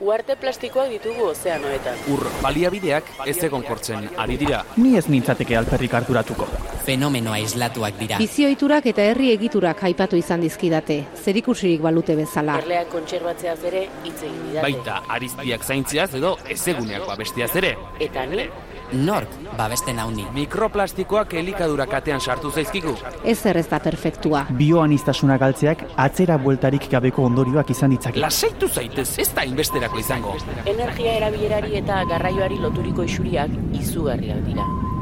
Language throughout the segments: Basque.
Uarte plastikoak ditugu ozeanoetan. Ur baliabideak ez egon kortzen ari dira. Ni ez nintzateke alperrik harturatuko. Fenomeno aislatuak dira. Bizioiturak eta herri egiturak aipatu izan dizkidate, zerikusirik balute bezala. Erleak kontserbatzeaz ere hitz egin didate. Baita ariztiak zaintziaz edo ezeguneak babestiaz ere. Eta ni, Nork babesten hauni. Mikroplastikoak elikadura katean sartu zaizkigu. Ez ez da perfektua. Bioanistasuna galtzeak atzera bueltarik gabeko ondorioak izan ditzake. Lasaitu zaitez, ez da inbesterako izango. energia erabilerari eta garraioari loturiko isuriak izugarriak dira.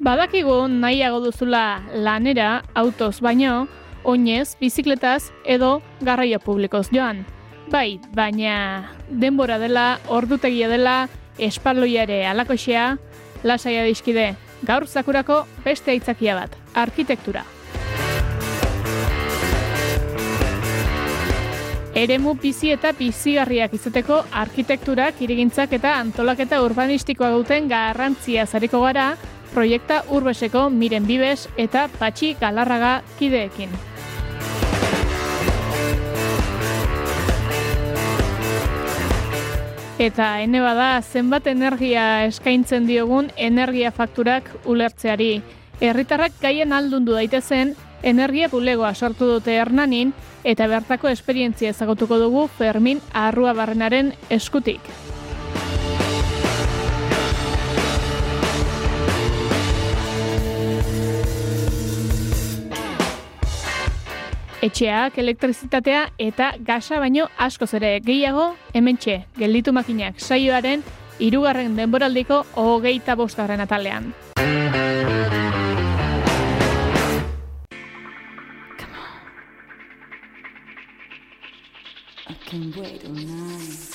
Badakigu nahiago duzula lanera autoz baino, oinez, bizikletaz edo garraio publikoz joan. Bai, baina denbora dela, ordutegia dela, espaloiare alakoxea, lasaia dizkide, gaur zakurako beste aitzakia bat, arkitektura. Eremu bizi eta bizigarriak izateko arkitekturak, irigintzak eta antolaketa urbanistikoa duten garrantzia zariko gara, proiekta urbeseko miren bibes eta patxi galarraga kideekin. Eta ene bada zenbat energia eskaintzen diogun energia fakturak ulertzeari. Herritarrak gaien aldundu daitezen energia bulegoa sortu dute Hernanin eta bertako esperientzia ezagutuko dugu Fermin Arrua Barrenaren eskutik. Etxeak, elektrizitatea eta gasa baino askoz ere gehiago hementxe gelditu makinak saioaren hirugarren denboraldiko hogeita bosgarren atalean. can wait oh all night.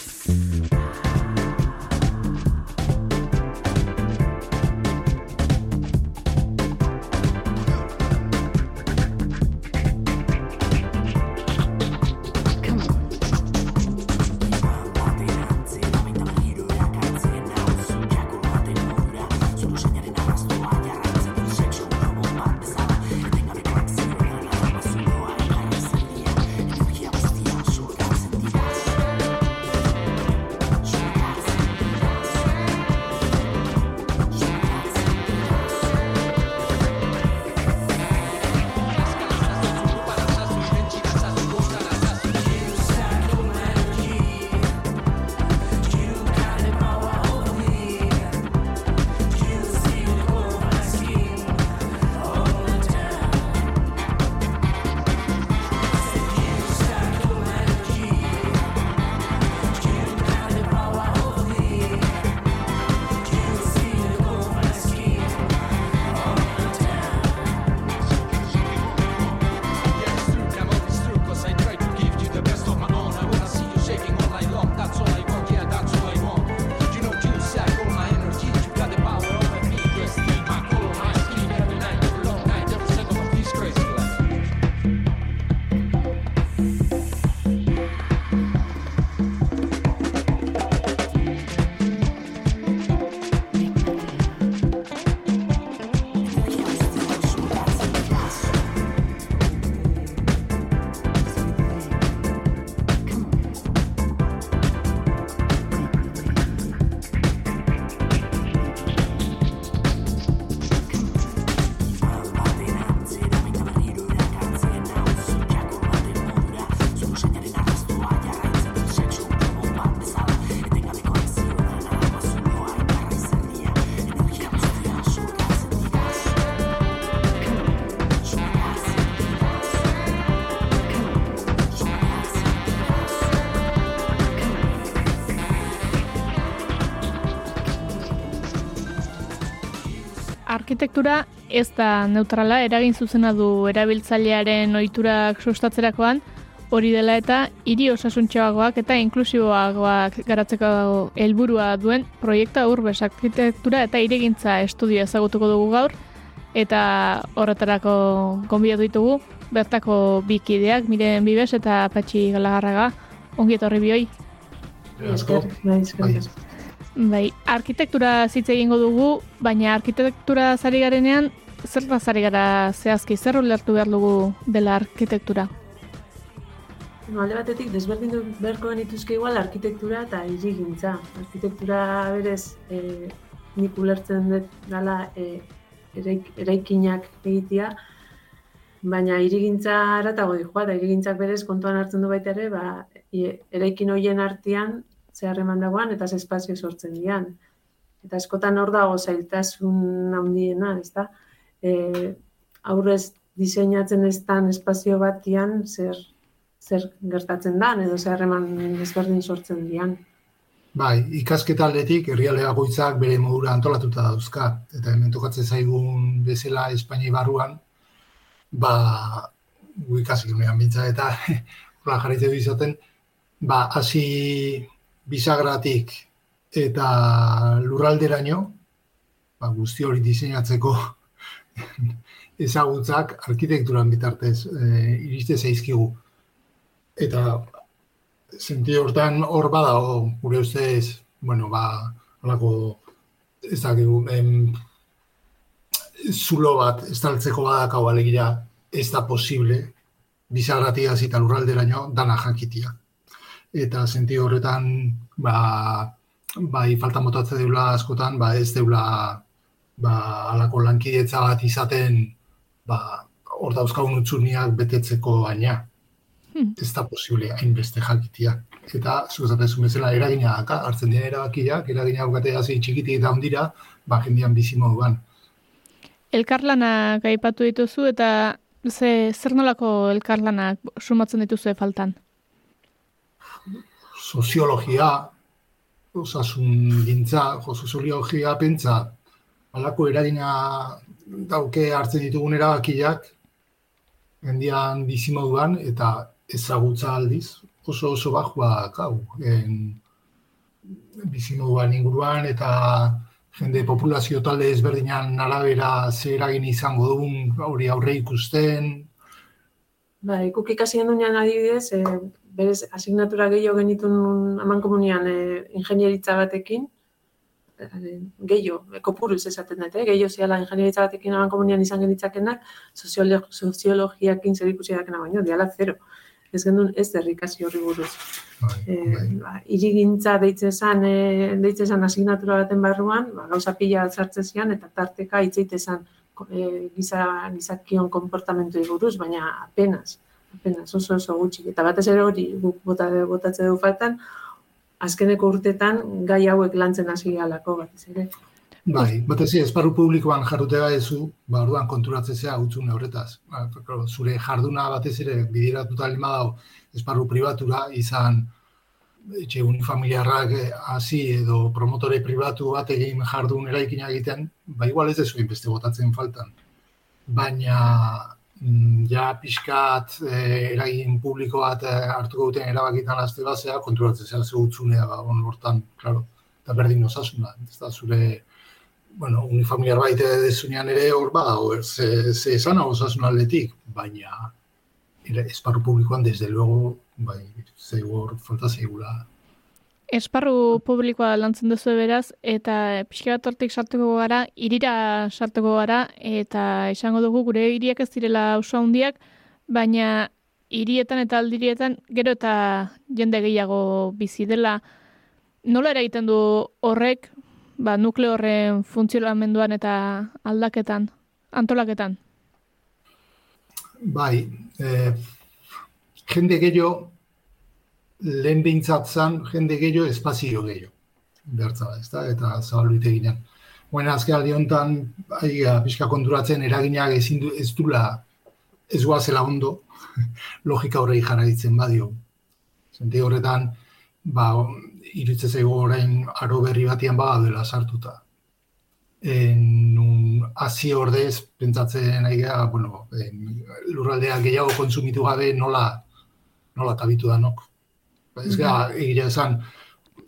Arkitektura ez da neutrala, eragin zuzena du erabiltzailearen ohiturak sustatzerakoan, hori dela eta hiri osasuntxoagoak eta inklusiboagoak garatzeko helburua duen proiekta urbes arkitektura eta iregintza estudio ezagutuko dugu gaur, eta horretarako gonbidatu ditugu, bertako bikideak, miren bibes eta patxi galagarraga, ongi etorri bioi. Esker, bai, arkitektura zitze egingo dugu, baina arkitektura zari garenean, zer zari gara zehazki, zer ulertu behar dugu dela arkitektura? No, alde batetik, desberdin beharko genituzke igual arkitektura eta hirigintza. Arkitektura berez, e, nik ulertzen dut dala e, eraik, eraikinak egitea, baina hirigintza aratago dihoa, eta hirigintzak berez kontuan hartzen du baita ere, ba, e, eraikin hoien artean zeharreman dagoan eta ze espazio sortzen dian. Eta eskotan hor dago zailtasun handiena, ez da? E, aurrez diseinatzen ez dan espazio batian zer, zer gertatzen dan, edo zeharreman ezberdin sortzen dian. Bai, ikasketa aldetik herrialde bere modura antolatuta dauzka. Eta hemen tokatzen zaigun bezala Espainia barruan, ba, gu ikasik unean bintza eta hola jarraitzen du izaten, ba, hasi bisagratik eta lurralderaino, ba, guzti hori diseinatzeko ezagutzak arkitekturan bitartez e, iriste zaizkigu. Eta senti hortan hor bada, gure ustez, bueno, ba, alako, ez dakigu, em, zulo bat estaltzeko badakau alegira ez da posible bisagratik eta lurralderaino dana jakitia eta senti horretan ba, bai falta motatze deula askotan ba ez deula ba alako lankidetza bat izaten ba hor dauzkagun utzuniak betetzeko baina hmm. ez da posible hainbeste jakitia eta zuzatezun bezala eragina daka, hartzen dira erabakiak, eragina aukate hasi txikitik eta ondira, ba jendian bizi moduan. Elkarlana gaipatu dituzu eta ze zer nolako elkarlanak sumatzen dituzu faltan? Soziologia, osasun gintza, soziologia pentsa, alako eragina dauke hartzen ditugun erabakiak, gendian bizimoduan, eta ezagutza aldiz, oso oso bajua gau, en, bizimoduan inguruan, eta jende populazio talde ezberdinan arabera ze eragin izango dugun hori aurre ikusten. Ba, ikuk ikasi adibidez, e, berez asignatura gehiago genitun aman komunian e, ingenieritza batekin, e, gehiago, e, kopuruz esaten dut, eh? gehiago ziala ingenieritza batekin aman komunian izan genitzakenak, soziologiakin zer ikusi baino, diala zero. Ez gendun ez derrikasi horri buruz. E, ba, irigintza deitzen zan, e, deitzen zan asignatura baten barruan, ba, gauza pila sartzen zian, eta tarteka itzeite zan e, giza, gizakion konportamentu buruz, baina apenas apenas oso oso gutxi. Eta batez ere hori guk bota, botatze du faltan, azkeneko urtetan gai hauek lantzen hasi galako batez ere. Bai, batez ere, esparru publikoan jarrutea ezu, ba, orduan konturatzea utzune horretaz. Ba, zure jarduna batez ere bidiratuta lima dago esparru pribatura izan etxe unifamiliarrak hasi edo promotore pribatu bat egin jardun eraikina egiten, ba igual ez dezu beste botatzen faltan. Baina ja pixkat eh, eragin publiko bat eh, hartuko duten erabakitan azte basea, konturatzen zera ze ba, on hortan, claro, eta berdin osasuna. Ez da zure, bueno, unifamiliar baite dezunean ere hor ba, hor, ze, ze esana osasun aldetik, baina ere, esparru publikoan desde luego, bai, ze hor falta zeigula Esparru publikoa lantzen duzu beraz, eta pixka bat hortik sartuko gara, irira sartuko gara, eta esango dugu gure hiriak ez direla oso handiak, baina hirietan eta aldirietan gero eta jende gehiago bizi dela. Nola eragiten du horrek, ba, nukleo horren funtzionamenduan eta aldaketan, antolaketan? Bai, eh, jende gehiago lehen behintzat jende gehiago, espazio gehiago. Bertza, ez da, eta zabaldu ginen. Bueno, azken aldi honetan, pixka konturatzen, eraginak ezin du, ez dula, ez guazela ondo, logika horrei jarraitzen badio. Zente horretan, ba, iruditzen zego orain aro berri batian baga dela sartuta. En, nun, hasi ordez, pentsatzen nahi gara, bueno, en, lurraldea gehiago kontsumitu gabe nola, nola kabitu da nok. Ez gara, egirea esan,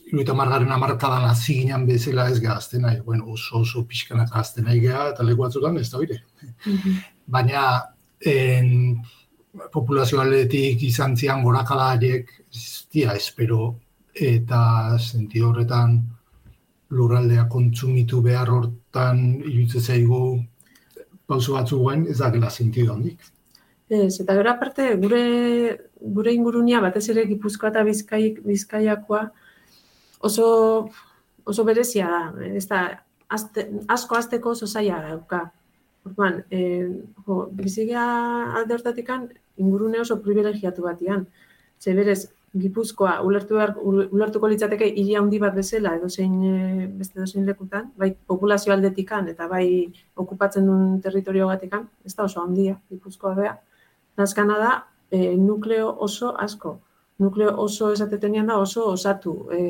iruita margarren amarkadan hasi ginen bezala ez gara azten nahi, bueno, oso oso pixkanak azten nahi gara, eta leku batzutan ez da bire. Baina, en, populazio aldetik izan zian gorakala horiek, ez dira, espero, eta sentido horretan lurraldea kontsumitu behar hortan iruditzen zaigu pauso batzu guen ez da gela sentido handik. Ez, eta gero aparte, gure, gure ingurunia, batez ere Gipuzkoa eta Bizkai, Bizkaiakoa, oso, oso berezia da, ez da, azte, asko azteko oso zaila dauka. Orduan, e, jo, bizigea alde hortatikan, ingurune oso privilegiatu batian. Ze berez, Gipuzkoa ulertu behar, ulertuko litzateke hiri handi bat bezala edo zein e, beste edo zein lekutan, bai populazio aldetikan eta bai okupatzen duen territorio batikan, ez da oso handia Gipuzkoa bea. Nazkana da, e, nukleo oso asko. Nukleo oso esatetenian da oso osatu. E,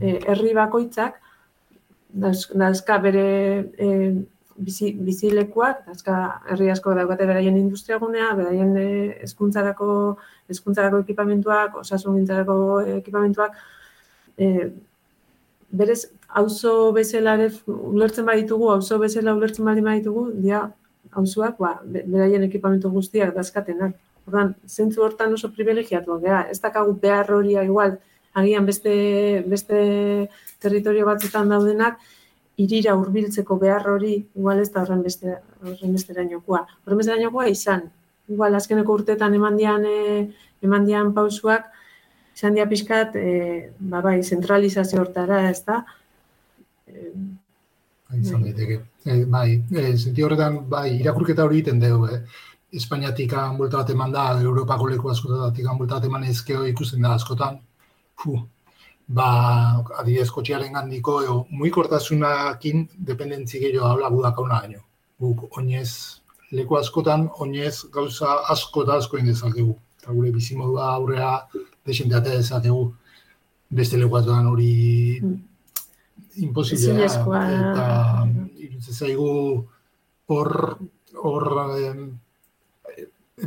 e, herri bakoitzak, nazka bere e, bizi, bizilekuak, dazka herri asko daukate beraien industriagunea, beraien hezkuntzarako hezkuntzarako ekipamentuak, osasun gintzarako ekipamentuak, e, berez, auzo bezala ulertzen baditugu, auzo bezala ulertzen badi baditugu, dia auzoak, ba, beraien ekipamentu guztiak dazkatenak. Ordan, zentzu hortan oso privilegiatu gea, ez dakagu behar horia igual, agian beste, beste territorio batzutan daudenak, irira hurbiltzeko behar hori, igual ez da horren beste, horren beste erainokoa. Horren beste erainokoa izan, igual azkeneko urteetan eman dian, e, eman dian pausuak, izan dia pixkat, e, ba, bai, zentralizazio hortara, ez da. E, izan daiteke. E, bai, e, horretan, bai, irakurketa hori egiten dugu, eh? Espainiatik buelta bat eman da, Europako leku askotatik buelta bat eman ezkeo ikusten da askotan. Fuh, ba, adidez kotxiaren gandiko, eo, muikortasunakin dependentzi gehiago habla gudak hauna gaino. Guk, oinez, leku askotan, oinez gauza asko eta asko indezakegu. Eta gure bizimodua aurrea desenteate dezakegu. Beste leku hori mm. imposiblea. Eta irutze zaigu hor, hor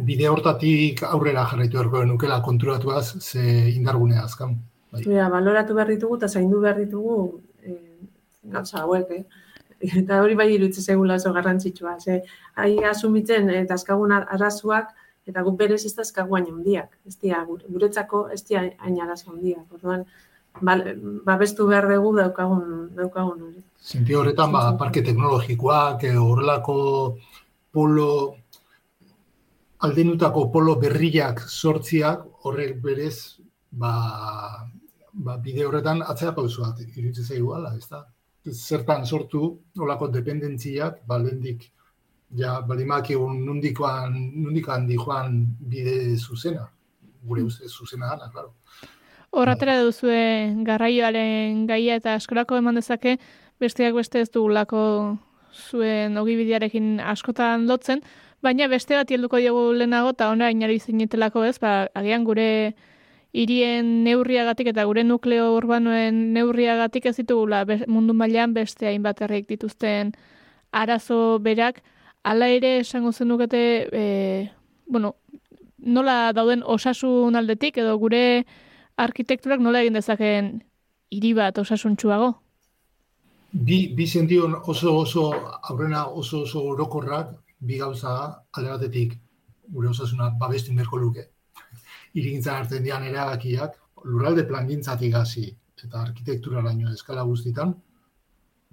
bide hortatik aurrera jarraitu erko nukela konturatuaz ze indargunea azkan. Bai. Ja, baloratu behar ditugu eta zaindu behar ditugu e, gauza hauek, eh? Eta hori bai irutze segula oso garrantzitsua. Ze, hai asumitzen eta eh, azkagun arazuak eta gu berez ez azkagu hain handiak. Ez dia, guretzako ez dia hain arazo handiak. Orduan, babestu behar dugu daukagun, daukagun hori. Zinti horretan, ba, parke teknologikoak, horrelako polo, aldenutako polo berriak sortziak, horrek berez, ba, ba, bide horretan atzea pausu bat iritsi zaigu ala, ez da? Zertan sortu olako dependentziak, ba, lendik, ja, balimak egun nundikoan, nundikan di joan bide zuzena, gure uste zuzena gana, klaro. Horratera duzue garraioaren gaia eta eskolako eman dezake, besteak beste ez dugulako zuen ogibidearekin askotan lotzen, baina beste bat helduko diogu lehenago eta ona inari zinetelako ez, ba, agian gure hirien neurriagatik eta gure nukleo urbanoen neurriagatik ez ditugula mundu mailan beste hainbat herrik dituzten arazo berak hala ere esango zenukete e, bueno, nola dauden osasun aldetik edo gure arkitekturak nola egin dezakeen hiri bat osasuntsuago? Bi, bi zention oso oso aurrena oso oso orokorrak bi gauza alde batetik gure osasuna babestu inberko luke irigintzan hartzen dian erabakiak, lurralde plangintzatik hasi eta arkitektura laino eskala guztitan,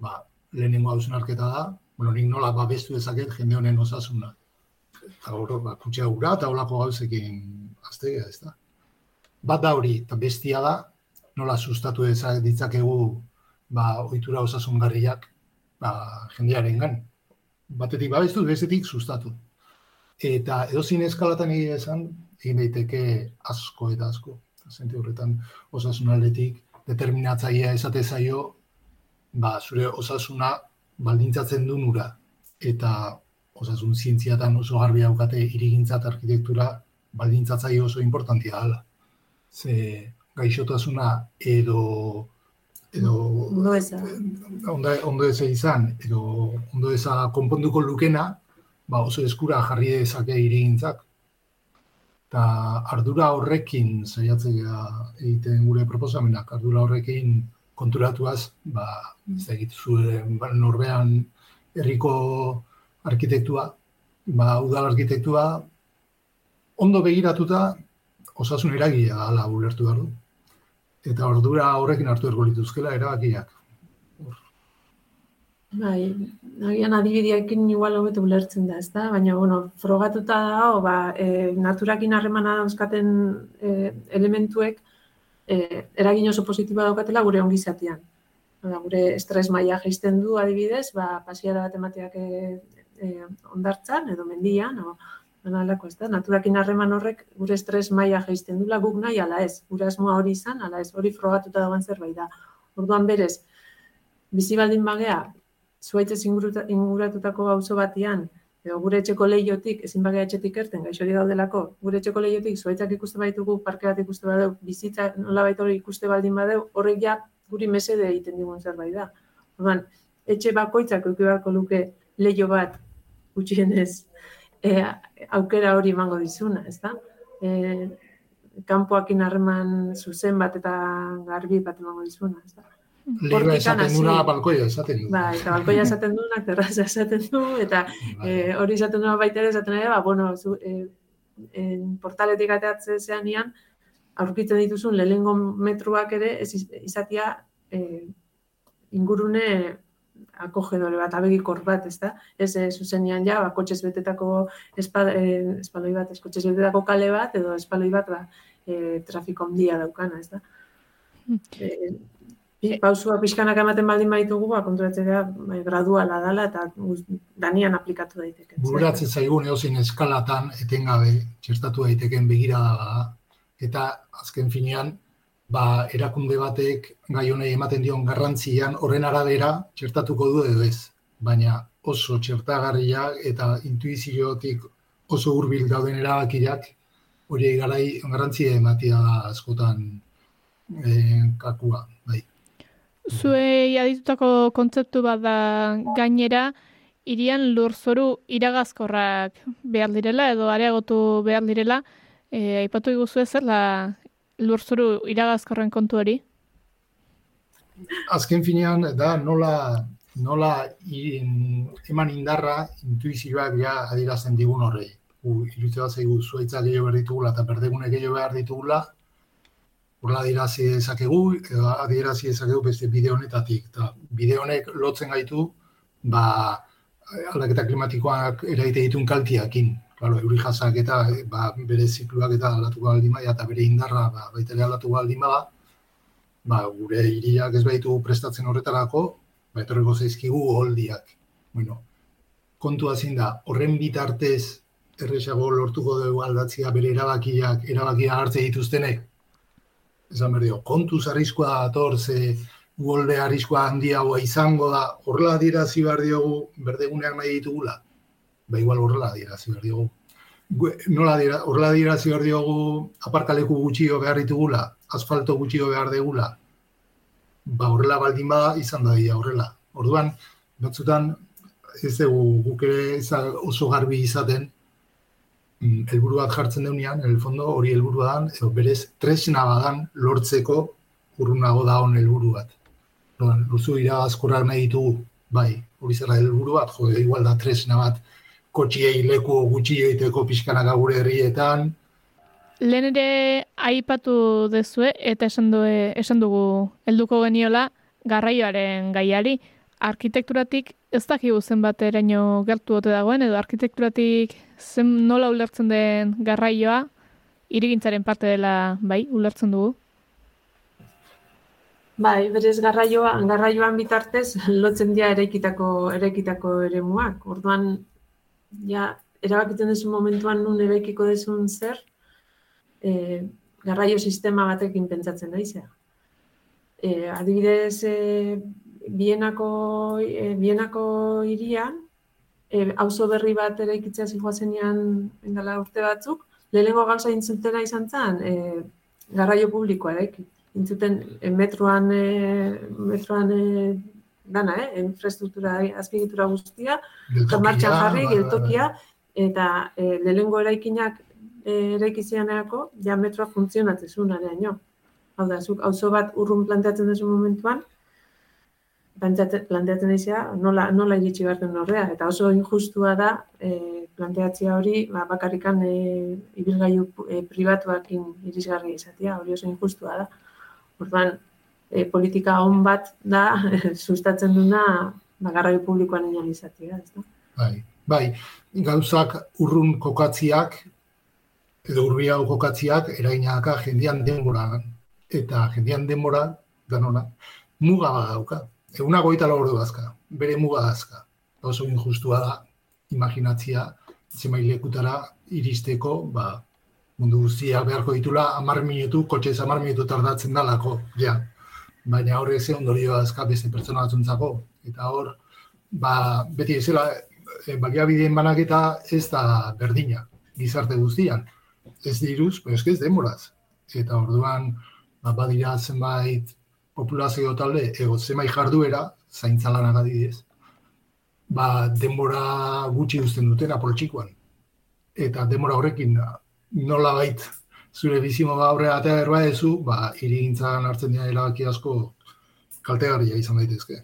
ba, lehenengo hausen arketa da, bueno, nik nola babestu dezaket jende honen osasuna. Eta hor, ba, kutxea gura eta holako gauzekin aztegea, ez da. Bat da hori, eta bestia da, nola sustatu ezak ditzakegu ba, ohitura osasungarriak ba, jendearen gan. Batetik babestu, bestetik sustatu. Eta edo eskalatan egia esan, egin daiteke asko eta asko. Zente horretan osasun aldetik determinatzaia esate zaio ba, zure osasuna baldintzatzen du nura. Eta osasun zientziatan oso garbi haukate irigintzat arkitektura baldintzatzaio oso importantia dela. Ze gaixotasuna edo edo Ondo eza. ondo, ondo eza izan, edo ondo eza konponduko lukena, ba oso eskura jarri dezake irigintzak. Eta ardura horrekin saiatzea egiten gure proposamenak, ardura horrekin konturatuaz, ba, ez da egit zuen ba, norbean herriko arkitektua, ba, udal arkitektua, ondo begiratuta osasun eragilea dela ulertu behar du. Eta ordura horrekin hartu ergo lituzkela erabakiak. Bai, agian adibideekin igual hobeto ulertzen da, ezta? Baina, bueno, frogatuta dago, ba, e, naturakin harremana dauzkaten e, elementuek e, eragin oso positiboa daukatela gure ongizatean. Ba, gure estres maila jaisten du adibidez, ba, pasiara bat emateak e, e, ondartzan edo mendian, o, Baina alako, ez da, naturakin harreman horrek gure estres maila jaisten dula guk nahi ala ez. Gure asmoa hori izan, ala ez, hori frogatuta dagoen zerbait da. Orduan berez, bizi baldin bagea, inguruta- inguratutako gauzo batian, edo gure etxeko lehiotik, ezin bagea etxetik erten, gaixori daudelako, gure etxeko lehiotik zuaitzak ikuste baitugu, parke bat ikuste badeu, bizitza nolabait hori ikuste baldin badeu, horrek ja guri mesede egiten digun zerbait da. Orduan, etxe bakoitzak eduki beharko luke leio bat gutxienez e, aukera hori emango dizuna, ez da? E, kanpoakin harreman zuzen bat eta garbi bat emango dizuna, ez da? Hortikan esaten duna, balkoia esaten du. Ba, eta balkoia esaten duena, terraza esaten du, eta Bai. e, hori esaten duena baita ere, esaten ere, ba, bueno, zu, e, e, portaletik ateatze zeanian, aurkitzen dituzun lehengo metruak ere, ez iz- izatia e, ingurune akogedore bat, abegikor bat, ez da? Ez e, zuzenean ja, ba, kotxez betetako espa, e, espaloi bat, ez kotxez betetako kale bat, edo espaloi bat, ba, e, trafiko handia daukana, ez da? E, pi- pausua pixkanak ematen baldin baitugu, ba, konturatzea bai, graduala dala eta danian aplikatu daiteke. Bururatzen zaigun eozin eskalatan etengabe txertatu daiteken begirada da. Eta azken finean, ba, erakunde batek gai honei ematen dion garrantzian horren arabera txertatuko du edo ez. Baina oso txertagarria eta intuiziotik oso hurbil dauden erabakiak hori garai garrantzia ematia da askotan eh, kakua. Bai. Zuei aditutako kontzeptu bat da gainera, irian lurzoru iragazkorrak behar direla edo areagotu behar direla, e, aipatu iguzu ez zela lurzoru iragazkorren kontu hori? azken finean da nola nola in, eman indarra intuizioak ja adierazten digun horrei. Iruditzen bat zaigu zuaitza gehiago behar ditugula eta berdegune gehiago behar ditugula, horrela adierazi dezakegu, edo adierazi dezakegu beste bide honetatik. Eta bide honek lotzen gaitu, ba, aldaketa klimatikoak eraite ditun kaltiakin. Claro, euri jasak eta ba, bere zikluak eta aldatuko baldin bada eta bere indarra ba, baita ere aldatuko baldin bada, ba, gure hiriak ez baitu prestatzen horretarako, ba, etorriko zaizkigu holdiak. Bueno, kontua zein da, horren bitartez erresago lortuko dugu aldatzea bere erabakiak, erabakia hartze dituztenek. Esan behar dio, kontuz arriskoa dator, golde arriskoa handiagoa izango da, horrela adierazi behar diogu berdeguneak nahi ditugula. Ba, igual horrela adierazi behar diogu. Gu- Nola adiera- horrela adierazi behar diogu aparkaleku gutxio behar ditugula, asfalto gutxio behar degula. Ba, horrela baldin bada izan da dira horrela. Orduan, batzutan ez dugu guk ere da oso garbi izaten mm, helburu bat jartzen deunean, en el fondo hori helburua dan, edo berez tresna badan lortzeko urrunago da hon helburu bat. Orduan, luzu iragazkorrak nahi ditugu, bai, hori zera helburu bat, jo, igual da tresna bat kotxiei leku gutxi egiteko pixkanaka gure herrietan, Lehen ere aipatu dezue eta esan, du, esan dugu helduko geniola garraioaren gaiari. Arkitekturatik ez dakigu zenbat eraino gertu ote dagoen edo arkitekturatik zen nola ulertzen den garraioa irigintzaren parte dela bai ulertzen dugu. Bai, berez garraioa, garraioan bitartez lotzen dira eraikitako eraikitako eremuak. Orduan ja erabakiten duzu momentuan nun eraikiko duzun zer, e, garraio sistema batekin pentsatzen daizea. E, adibidez, e, Bienako, e, Bienako irian, e, auzo berri bat eraikitzea zijoazenean dela urte batzuk, lehenengo gauza intzutena izan zen, e, garraio publikoa eraiki. intzuten e, metroan, e, metroan e, dana, eh? infrastruktura, azpigitura guztia, eta martxan jarri, bai. geltokia, eta e, lehengo eraikinak e, eraikizianerako, ja metroa funtzionatzen zuen areaino. Hau da, zuk auzo bat urrun planteatzen duzu momentuan, planteatzen, planteatzen dizia, nola, nola iritsi behar den horrea. Eta oso injustua da, e, planteatzia hori, ba, bakarrikan e, ibilgailu e, pribatuakin irisgarri izatea, hori oso injustua da. Orduan, e, politika on bat da, sustatzen duna, ba, garraio publikoan inan izatea, ez da? Bai, bai, gauzak urrun kokatziak, edo urbiago kokatziak, erainaka jendian denbora, eta jendian denbora, danona, muga bat dauka. Eguna goita lau ordu dazka, bere muga dazka. Oso injustua da, imaginatzia, lekutara iristeko, ba, mundu guztia beharko ditula, amar minutu, kotxe ez amar minutu tardatzen dalako, ja. Baina horre ze ondorio dazka beste pertsona batzuntzako. Eta hor, ba, beti ezela, e, baliabideen banaketa ez da berdina, gizarte guztian. Ez diruz, pero ez demoraz. Eta orduan, ba, badira zenbait populazio talde, ego zenbait jarduera, zaintza lanak ba, denbora gutxi uzten dutena poltsikoan. Eta denbora horrekin nola bait zure bizimo aurrera atea erba ezu, ba, irigintzan hartzen dira erabaki asko kaltegarria izan daitezke.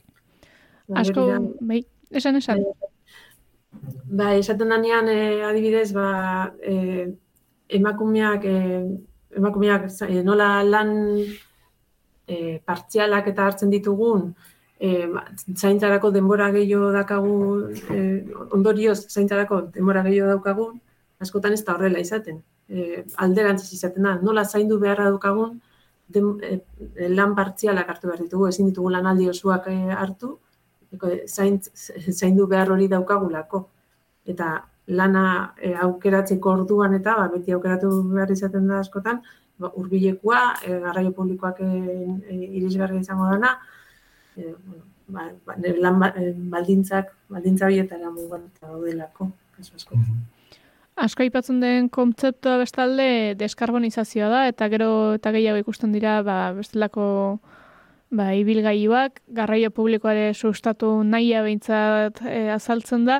Asko, bai, esan esan. Ba, esaten danean, e, adibidez, ba, e, emakumeak, e, emakumeak e, nola lan e, partzialak eta hartzen ditugun, e, zaintzarako denbora gehiago dakagu, e, ondorioz zaintzarako denbora gehiago daukagun, askotan ez da horrela izaten. E, alderantziz izaten da, nola zaindu beharra daukagun, den, e, lan partzialak hartu behar ditugu, ezin ditugu lanaldi osoak e, hartu, zaintz, zaindu behar hori daukagulako. Eta lana e, aukeratzeko orduan eta ba, beti aukeratu behar izaten da askotan, ba, urbilekua, e, garraio publikoak e, e, irisgarri izango dana, e, bueno, ba, ba, lan ba, baldintzak, baldintza bietara mugan eta daudelako, kasu asko. Mm -hmm. Asko aipatzen den kontzeptua bestalde deskarbonizazioa da, eta gero eta gehiago ikusten dira ba, bestelako ba, ibilgailuak, garraio publikoare sustatu nahia behintzat e, azaltzen da.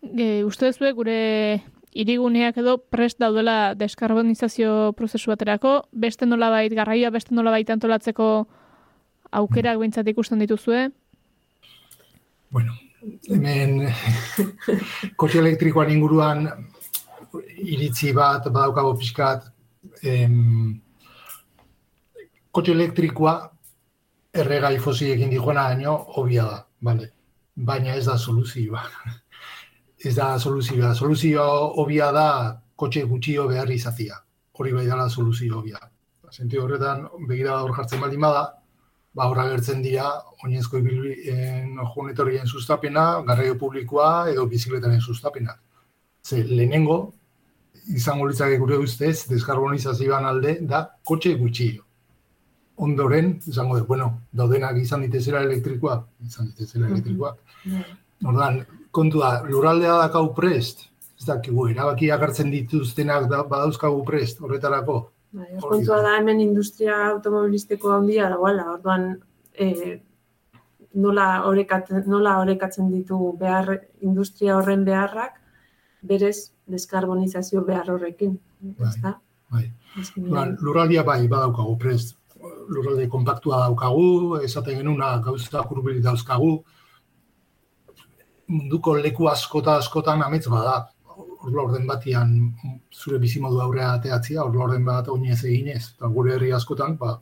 E, uste dezue, gure iriguneak edo prest daudela deskarbonizazio prozesu baterako, beste nolabait garraioa, beste nolabait antolatzeko aukerak behintzat ikusten dituzue? Bueno, hemen kotxe elektrikoan inguruan iritzi bat badaukago pixkat em, kotxe elektrikoa erregai fosiekin dijoena daño obia da, vale. baina ez da soluzioa. ez da soluzioa. Soluzioa obia da kotxe gutxio behar izatia. Hori bai dela soluzio obia. Sentio horretan, begira hor jartzen baldin bada, ba, horra gertzen dira, oinezko ibilbien jonetorien sustapena, garraio publikoa edo bizikletaren sustapena. Ze, lehenengo, izango litzake gure ustez, deskarbonizazioan alde, da kotxe gutxio. Ondoren, izango da, bueno, daudenak izan ditezera elektrikoa, izan ditezera elektrikoak. Ordan, kontu da, lurraldea dakau prest, ez dakigu, erabakiak hartzen dituztenak da, badauzkagu prest, horretarako, Bai, kontua da. hemen industria automobilistiko handia dagoela, orduan e, nola, orekatzen, nola orekatzen ditu behar industria horren beharrak, berez deskarbonizazio behar horrekin. Bai, bai. lurraldia bai, badaukagu prest. Lurralde kompaktua daukagu, esaten genuna gauza kurbili dauzkagu. Munduko leku askota askotan amets bada orla orden batian zure bizimodu aurrea ateatzia, orla orden bat oinez eginez, eta gure herri askotan, ba,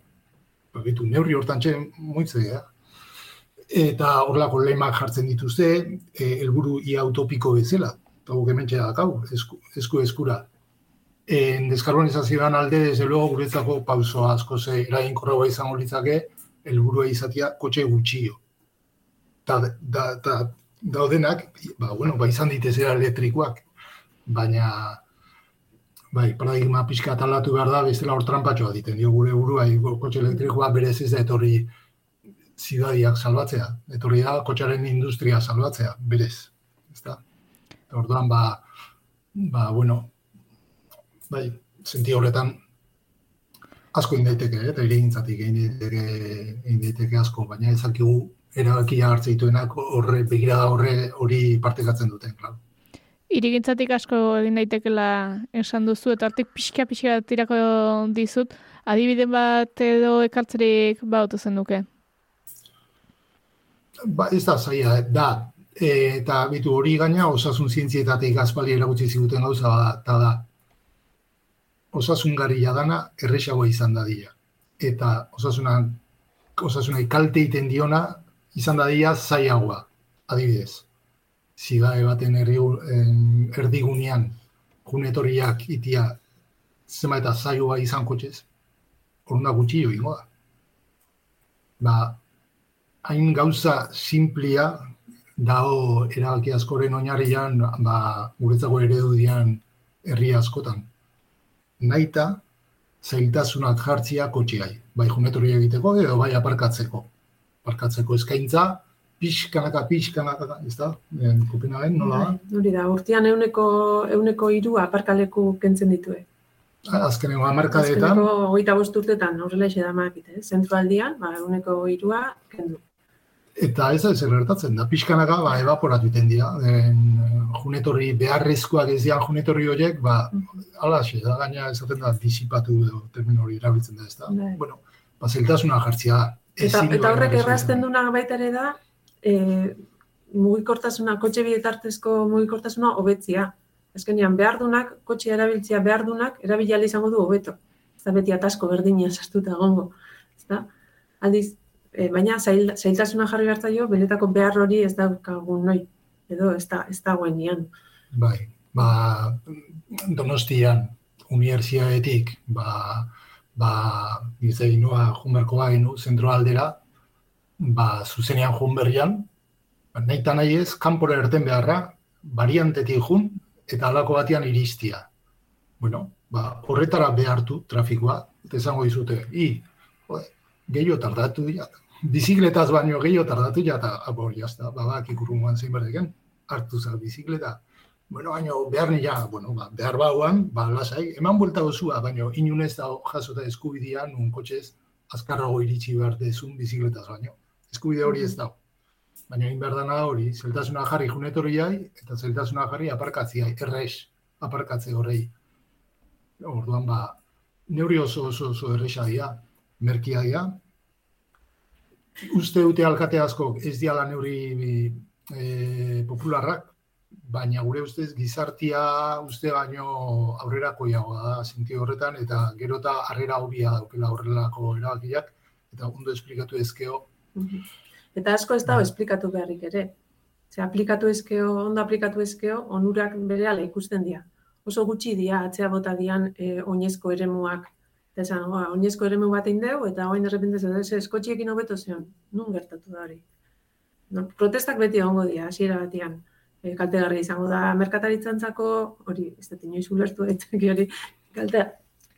ba bitu, neurri hortan txen moitzea. Eta horlako lemak jartzen dituzte, e, helburu ia utopiko bezala, guk hemen dakau, esku, esku eskura. En deskarbonizazioan alde, desde luego, guretzako pauso asko ze erain korraua izango litzake, helburua izatea kotxe gutxio. Ta, da, da, daudenak, ba, bueno, ba izan ditezera elektrikoak, baina bai, paradigma pixka talatu behar da, bezala hor trampatxoa diten, dio gure burua, kotxe elektrikoa berez ez da etorri zidadiak salbatzea, etorri da kotxaren industria salbatzea, berez. Orduan, ba, ba, bueno, bai, senti horretan, asko egin daiteke, eh, eta irigintzatik egin daiteke, egin daiteke asko, baina ezakigu erabakia hartze dituenak horre begirada horre hori partekatzen duten, klar. Irigintzatik asko egin daitekela esan duzu, eta hortik pixka pixka tirako dizut, adibiden bat edo ekartzerik bautu zen duke. Ba, ez da, zaila, da, eta bitu hori gaina osasun zientzietatik aspaldi eragutzi ziguten gauza eta da, osasungarria dana erresagoa izan da dira. Eta osasunan, osasunai kalte iten diona izan da dira zaiagoa, adibidez. Zigae baten erri, erdigunean junetoriak itia zema eta zaioa izan kotxez, horunda gutxi jo ingoa. Ba, hain gauza simplia dago erabaki askoren oinarrian, ba, guretzako eredu dian herri askotan naita zailtasunak jartzia kotxeai. Bai junetoria egiteko edo bai aparkatzeko. Aparkatzeko eskaintza, pixkanaka, pixkanaka, ez da? Kopina ben, nola da? Bai, da, urtean euneko, euneko iru aparkaleku kentzen ditue. Azkeneko amarkadeetan. Azkeneko goita bosturtetan, horrela eixe da maakite. Eh? Zentraldian, ba, euneko irua kendu. Eta ez da zer gertatzen da, pixkanaka ba, evaporatu iten dira. En, junetorri beharrezkoak ez dian junetorri horiek, ba, ala, da gaina esaten da disipatu edo termino hori erabiltzen da ez da. Bai. Bueno, ba, zeltasuna jartzia da. Eta, eta horrek errazten duna baita ere da, e, mugikortasuna, kotxe bietartezko mugikortasuna hobetzia. Ezkenean, behar dunak, kotxe erabiltzia behar dunak, erabila izango du hobeto. Ez da beti atasko berdina sastuta gongo. Ez da? Aldiz, e, baina zail, zailtasuna jarri hartza jo, benetako behar hori ez daukagun noi, edo ez da, ez da nian. Bai, ba, donostian, universiadetik, ba, ba, bizei noa junberko bainu, zentro aldera, ba, zuzenean junberrian, ba, nahi eta nahi ez, kanpora erten beharra, variantetik jun, eta alako batean iristia. Bueno, ba, horretara behartu trafikoa, eta esango dizute, i, gehiago tardatu dira. Bizikletaz baino gehiago tardatu dira, eta abor, jazta, babak ikurrungoan zein berdeken, hartu za bizikleta. Bueno, baino, behar nila, bueno, ba, behar bauan, ba, lasai, eman buelta gozua, baino, inunez da jasota eskubidia, nun kotxez, azkarrago iritsi behar dezun bizikletaz baino. Eskubide hori ez da. Baina, egin behar dana hori, zeltasuna jarri junetoriai, eta zeltasuna jarri aparkatziai, errex, aparkatze horrei. Orduan, ba, neuri oso oso oso erresa dira merkia dira. Uste dute alkate asko ez diala neuri e, popularrak, baina gure ustez gizartia uste baino aurrerako da zinti horretan, eta gero eta harrera hobia daukela horrelako erabakiak, eta ondo esplikatu ezkeo. Eta asko ez dago esplikatu beharrik ere. Ze aplikatu ezkeo, ondo aplikatu ezkeo, onurak bere ikusten dira. Oso gutxi dira, atzea bota dian e, oinezko eremuak esan, oa, oinezko ere bat indeu, eta oain derrepente zen, ez eskotxiekin hobeto zion, nun gertatu da hori. No, protestak beti egongo dira, hasiera batean. E, kaltegarri izango da merkataritzantzako, hori, ez dut inoiz ulertu hori, kalte,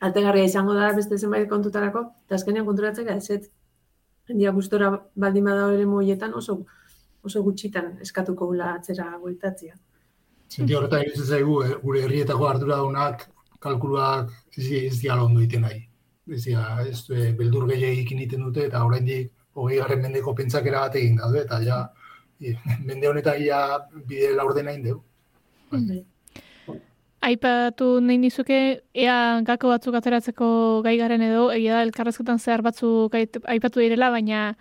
kaltegarria izango da beste zenbait kontutarako, eta azkenean konturatzeka ez ez, hendia gustora baldin bada ere moietan oso, oso gutxitan eskatuko gula atzera bueltatzia. Zinti horretan iruditzen zaigu, eh, gure herrietako arduradunak kalkuluak ez, ez diala ondo iten nahi. Dira, ez e, beldur gehiagik iten dute, eta oraindik hogei garren mendeko pentsakera bat egin daude, eta ja, e, mende honetan ja bide laurde nahi dugu. Bai. Aipatu nahi nizuke, ea gako batzuk ateratzeko gai garen edo, egia da elkarrezketan zehar batzuk aipatu direla, baina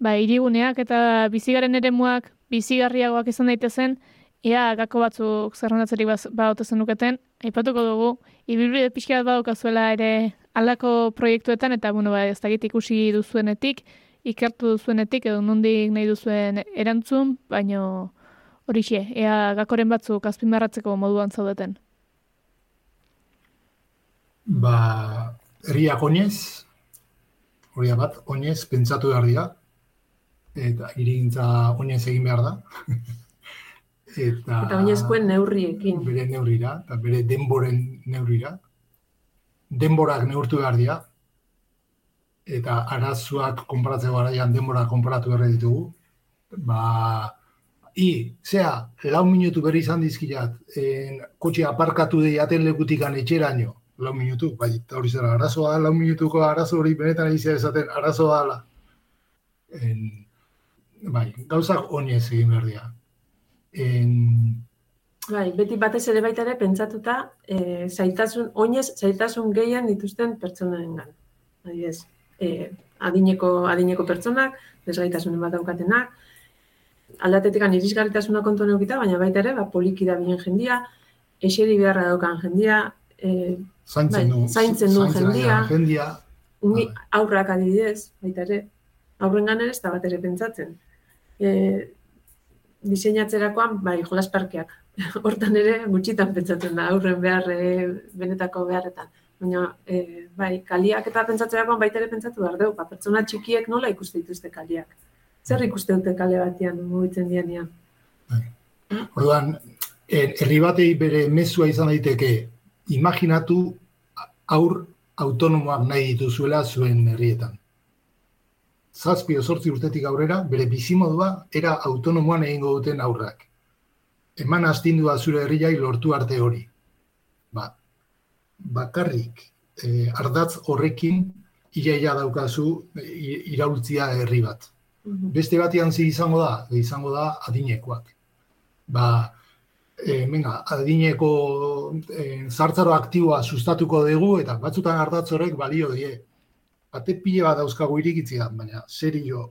ba, iriguneak eta bizigaren eremuak bizigarriagoak izan daitezen, Ia, gako batzuk zerrendatzerik baute zenuketen, aipatuko dugu, ibilbide pixka bat badaukazuela ere aldako proiektuetan, eta bueno, ba, ez dakit ikusi duzuenetik, ikertu duzuenetik, edo nondik nahi duzuen erantzun, baino hori xe, ea gakoren batzuk azpimarratzeko moduan zaudeten. Ba, herriak oinez, hori bat, oinez, pentsatu behar dira, eta irigintza oinez egin behar da. eta, eta oinezkoen neurriekin. Bere neurrira, eta bere denboren neurrira. Denborak neurtu behar dira, eta arazuak konparatzeko garaian denbora konparatu behar ditugu. Ba, i, zea, lau minutu berri izan dizkilat, en, kotxe aparkatu deiaten lekutikan etxeraino, lau minutu, bai, eta hori zera, arazoa lau minutuko arazo hori benetan izia esaten, arazoa da, en, bai, gauzak oinez egin behar dira. En, Bai, beti batez ere baita ere pentsatuta e, zaitasun, oinez zaitasun gehien dituzten pertsonengan. Adibidez, e, adineko, adineko pertsonak, desgaitasunen bat daukatenak, aldatetik irisgarritasuna kontuan eukita, baina baita ere, ba, poliki da bilen jendia, eseri beharra daukan jendia, e, zaintzen bai, zaintzen du jendia, jendia, Bai. aurrak adibidez, baita ere, aurren ere ez da bat ere pentsatzen. E, diseinatzerakoan, bai, jolas parkeak. Hortan ere gutxitan pentsatzen da, aurren behar, e, benetako beharretan. Baina, e, bai, kaliak eta pentsatzerakoan baita ere pentsatu behar dugu, ba, pertsona txikiek nola ikuste dituzte kaliak. Zer ikuste dute kale batean mugitzen dianean? Orduan, er- herri batei bere mezua izan daiteke, imaginatu aur autonomoak nahi dituzuela zuen herrietan. Zazpi osortzi urtetik aurrera, bere bizimodua era autonomoan egingo duten aurrak. Eman astindua zure herriai lortu arte hori. Ba, bakarrik eh, ardatz horrekin iaia daukazu eh, iraultzia herri bat. Beste batean zi izango da, izango da adinekoak. Ba, e, venga, adineko e, zartzaro aktiboa sustatuko dugu eta batzutan ardatz horrek balio die. Bate pile bat dauzkagu irikitzea, baina serio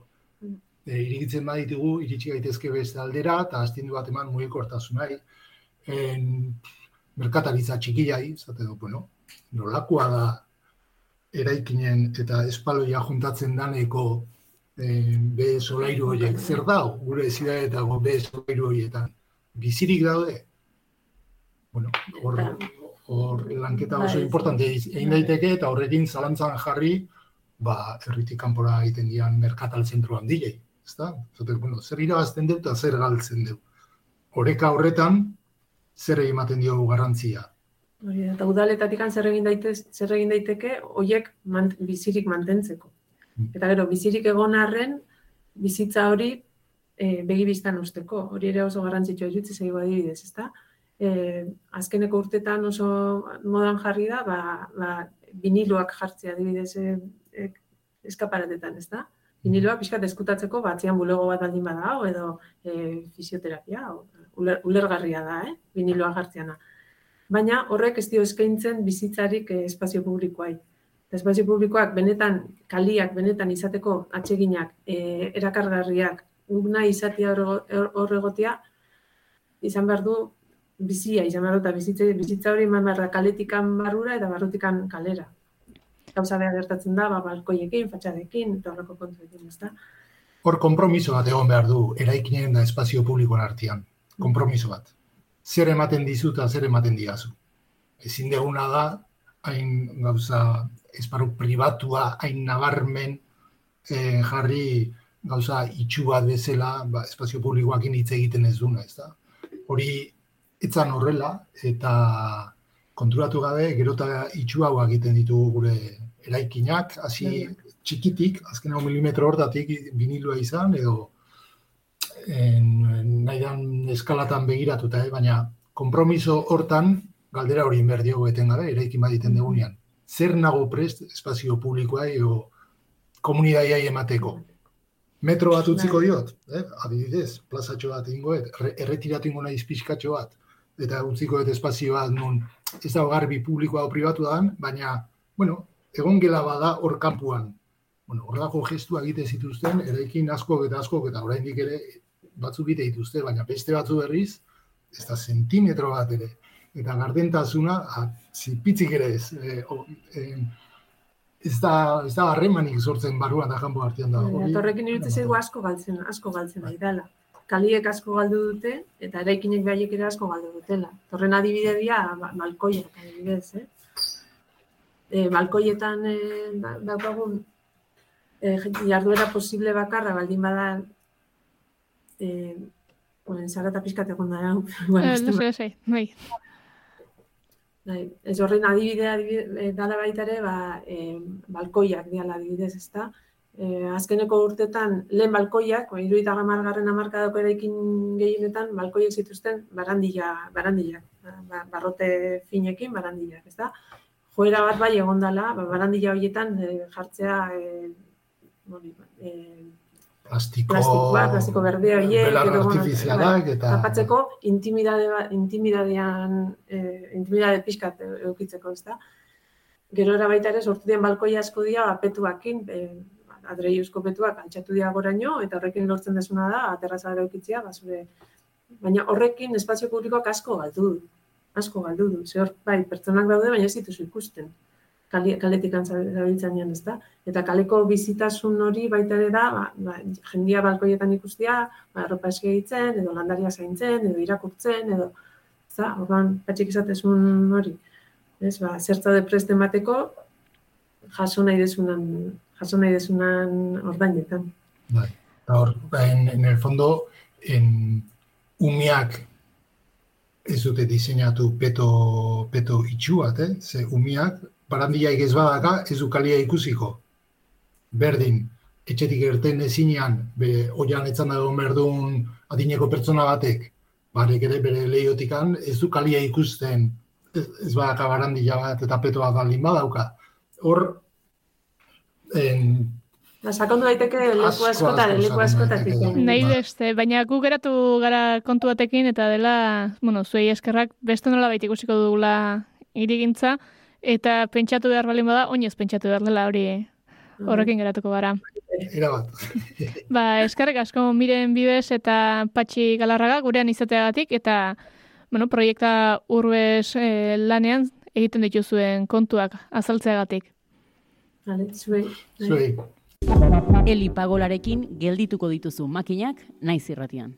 e, irikitzen baditugu, iritsi gaitezke beste aldera eta astindu bat eman mugikortasunari. En, merkataritza txikiai, zate du, bueno, nolakoa da eraikinen eta espaloia juntatzen daneko eh, be solairu horiek. Zer da, gure zidaetako be solairu horietan? Bizirik daude? Bueno, hor, hor lanketa oso Bai. importante egin daiteke eta horrekin zalantzan jarri, ba, herritik kanpora egiten dian merkatal zentru handiei. Ezta? Zate, bueno, zer irabazten dut eta zer galtzen dut. Oreka horretan, zer ematen diogu garrantzia. Hori eta udaletatik zer egin daitez, zer egin daiteke hoiek mant, bizirik mantentzeko. Eta gero bizirik egon arren bizitza hori e, begibistan usteko. Hori ere oso garrantzitsua irutzi zaigu adibidez, ezta? E, azkeneko urtetan oso modan jarri da, ba, ba, viniloak jartzea adibidez e, e, eskaparatetan, ezta? Viniloak pixkat eskutatzeko batzean bulego bat baldin bada, edo e, fisioterapia, o, uler, ulergarria da, eh? viniloa jartzeana baina horrek ez dio eskaintzen bizitzarik eh, espazio publikoai. Espazio publikoak benetan, kaliak benetan izateko atseginak, eh, erakargarriak, una izatea hor hor egotea, izan behar du bizia, izan behar du, eta bizitza, hori eman behar da kaletikan barrura eta barrutikan kalera. Gauza behar gertatzen da, ba, balkoiekin, fatxadekin, eta horreko kontuekin, ez da? Hor konpromiso bat egon behar du eraikinen da espazio publikoan artean. Konpromiso bat. Zer ematen dizu eta zer ematen diazu. Ezin deguna da, hain gauza esparru pribatua, hain nabarmen eh, jarri gauza itxu bat bezala, ba, espazio publikoakin hitz egiten ez duna, ez da. Hori etzan horrela, eta konturatu gabe, gerota itxu hau egiten ditugu gure eraikinak, hasi txikitik, azken hau milimetro hortatik vinilua izan, edo en, nahi dan eskalatan begiratuta, eh? baina konpromiso hortan galdera hori inber etengabe, eraikin baditen degunean. Zer nago prest espazio publikoa edo komunidaiai emateko? Metro bat utziko diot, eh? adibidez, plazatxo bat ingoet, erretiratu ingo nahi pixkatxo bat, eta utziko dut espazio bat nun ez da garbi publikoa o pribatu da, baina, bueno, egon gela bada hor kanpuan. Bueno, horrelako gestua egite zituzten, eraikin asko eta asko eta oraindik ere batzu bite dituzte, baina beste batzu berriz, ez da sentimetro bat ere. Eta gardentasuna, ah, zipitzik ere ez. E, o, e, ez da, ez da harremanik sortzen barruan da kanpo artean da. Horrekin irutzen zaigu asko galtzen, asko galtzen ari dela. Kaliek asko galdu dute, eta eraikinek behaiek ere asko galdu dutela. Horren adibide dira, ba, balkoiak adibidez, eh? E, balkoietan e, da- daukagun e, jarduera posible bakarra baldin bada e, bueno, zarata pizkat egon da, bueno, Eh, lasai, lasai, bai. Bai, ez horren adibidea adibide, dala baita ere, ba, e, balkoiak diala adibidez, ezta? E, azkeneko urtetan, lehen balkoiak, ba, iruita gamargarren amarkadako eraikin gehienetan, balkoiek zituzten barandilla, barandillak, ba, barrote finekin barandillak, ezta? Joera bat bai egon dela, ba, barandilla horietan e, jartzea e, hori, e, Plastiko, plastikoa, plastiko berde horiek, edo, artifizialak eta... tapatzeko intimidade, intimidadean, e, intimidade pixkat eukitzeko, ez da? Gero baita ere, sortu dian balkoi asko dira, ba, petuakin, e, adreiuzko petuak altxatu dira goraino, eta horrekin lortzen desuna da, aterrazara eukitzia, ba, zure... Baina horrekin espazio publikoak asko galdu du. Asko galdu du. Ze hor, bai, pertsonak daude, baina ez dituzu ikusten. Kali, kaletik zabiltzen ez da. Eta kaleko bizitasun hori baita ere da, ba, ba, jendia balkoietan ikustia, ba, erropa egiten, edo landaria zaintzen, edo irakurtzen, edo, ez da, orduan, patxik izatezun hori. Ez, ba, zertza de preste emateko, jaso nahi desunan, jaso nahi desunan ordainetan. Bai. Eta hor, en, en el fondo, en umiak ez dute diseinatu peto, peto itxu bat, eh? Ze umiak, barandiaik ez badaka, ez du kalia ikusiko. Berdin, etxetik erten ezinean, be, oian etzan dago berdun adineko pertsona batek, barek ere bere lehiotikan, ez du kalia ikusten, ez, ez badaka barandila bat eta peto bat baldin badauka. Hor, en, sakondu daiteke leku Asko, askotan, asko leku askotatik. daiteke. Nahi Ba. beste, baina gu geratu gara kontu batekin eta dela, bueno, zuei eskerrak beste nola baita ikusiko dugula irigintza eta pentsatu behar balin bada, oinez pentsatu behar dela hori horrekin geratuko gara. era bat. Ba, eskerrek asko miren bibes eta patxi galarraga gurean izateagatik eta bueno, proiekta urbes eh, lanean egiten dituzuen kontuak azaltzeagatik. Vale, zuei. Zuei. Eli pagolarekin geldituko dituzu makinak naiz irratian.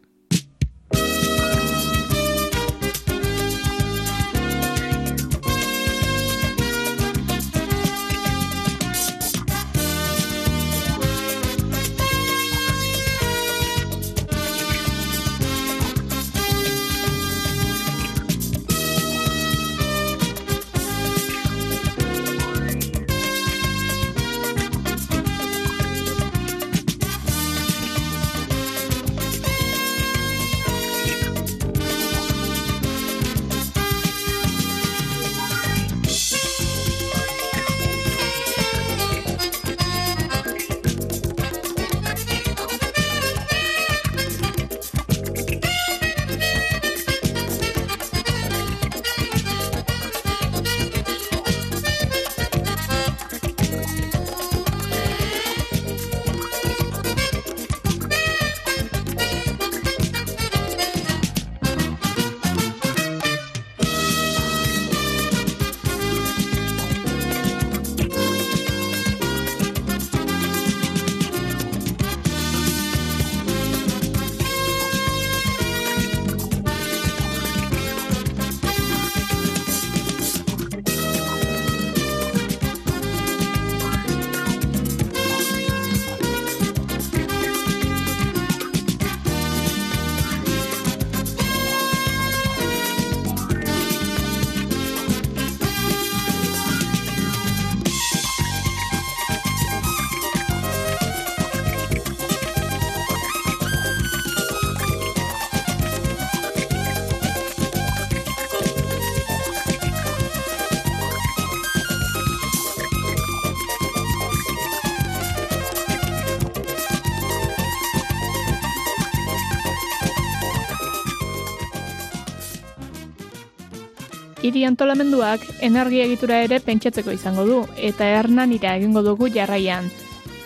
Hiri antolamenduak energia egitura ere pentsatzeko izango du, eta hernanira egingo dugu jarraian.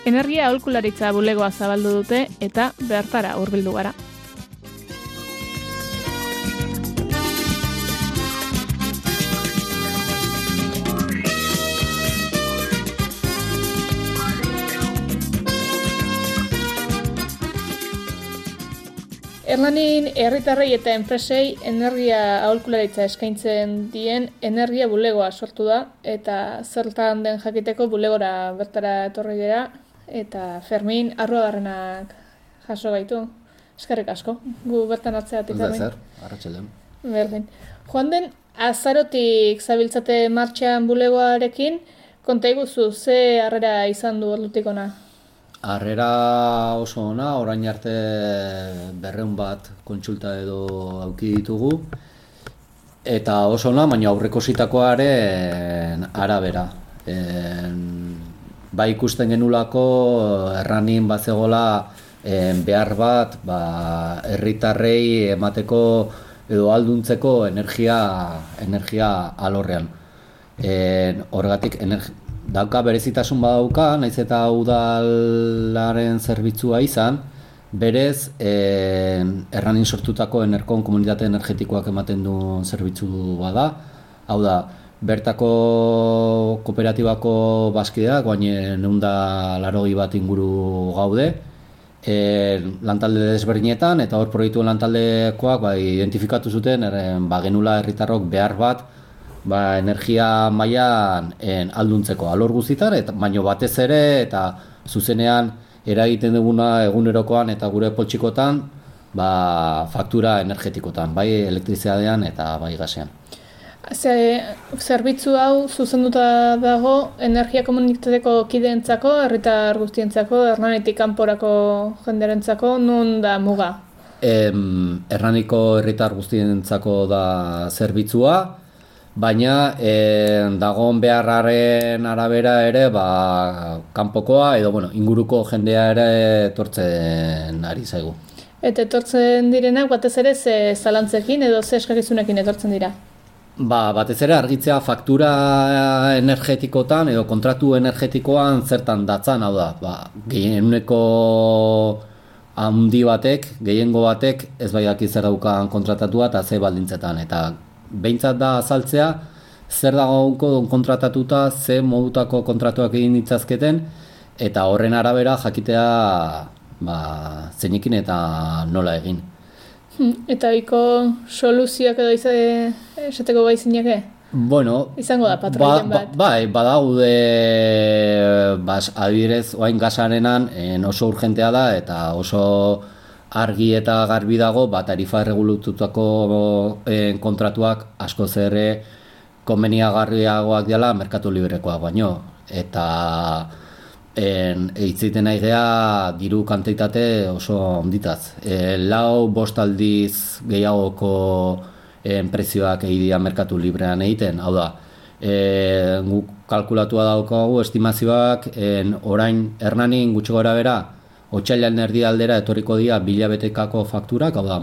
Energia aholkularitza bulegoa zabaldu dute eta bertara hurbildu gara. Erlanin herritarrei eta enpresei energia aholkularitza eskaintzen dien energia bulegoa sortu da eta zertan den jakiteko bulegora bertara etorri dira eta Fermin arruagarrenak jaso gaitu. Eskerrik asko, gu bertan da Fermin. zer, arratsaldean. Berdin. Joan den, azarotik zabiltzate martxan bulegoarekin, konta iguzu, ze harrera izan du ordutik ona? Harrera oso ona, orain arte berreun bat kontsulta edo auki ditugu. eta oso ona, baina aurreko zitakoaren arabera. En, bai ikusten genulako erranin bat zegoela behar bat ba, herritarrei emateko edo alduntzeko energia, energia alorrean. En, horregatik, energi, dauka berezitasun badauka, naiz eta udalaren zerbitzua izan, berez en, erranin sortutako enerkon komunitate energetikoak ematen du zerbitzu bada. Hau da, bertako kooperatibako bazkideak, baina neunda larogi bat inguru gaude, e, lantalde desberdinetan, eta hor proiektuen lantaldekoak ba, identifikatu zuten, er, ba, genula herritarrok behar bat, ba, energia mailan en, alduntzeko alor guztietan, eta baino batez ere eta zuzenean eragiten duguna egunerokoan eta gure poltsikotan, ba, faktura energetikotan, bai elektrizitatean eta bai gasean. Ze, zerbitzu hau zuzenduta dago energia komunitateko kideentzako, herritar guztientzako, ernanetik kanporako jenderentzako, nun da muga? Em, erraniko herritar guztientzako da zerbitzua, baina e, dagoen beharraren arabera ere ba, kanpokoa edo bueno, inguruko jendea ere etortzen ari zaigu. Eta etortzen direnak batez ere ze zalantzekin edo ze eskakizunekin etortzen dira? Ba, batez ere argitzea faktura energetikotan edo kontratu energetikoan zertan datzan, hau da, ba, gehienuneko handi batek, gehiengo batek ez baiak zer daukan kontratatua eta ze baldintzetan, eta behintzat da azaltzea, zer dago kontratatuta, ze modutako kontratuak egin ditzazketen, eta horren arabera jakitea ba, zeinekin eta nola egin. Hmm, eta iko soluzioak edo izate, esateko gai zineke? Bueno, izango da patroien ba, bat. Ba, bai, badaude bas, adibidez, oain gasarenan en oso urgentea da eta oso argi eta garbi dago ba, tarifa erregulututako en, kontratuak asko zerre konbeniagarriagoak dela merkatu librekoak baino. Eta en, eitziten nahi diru kantitate oso onditaz. E, lau bost aldiz gehiagoko en, prezioak egidia merkatu librean egiten, hau da, e, guk kalkulatua daukagu estimazioak en, orain hernanin gutxi gora bera, Otsailan erdi aldera etorriko dira bilabetekako fakturak, hau da,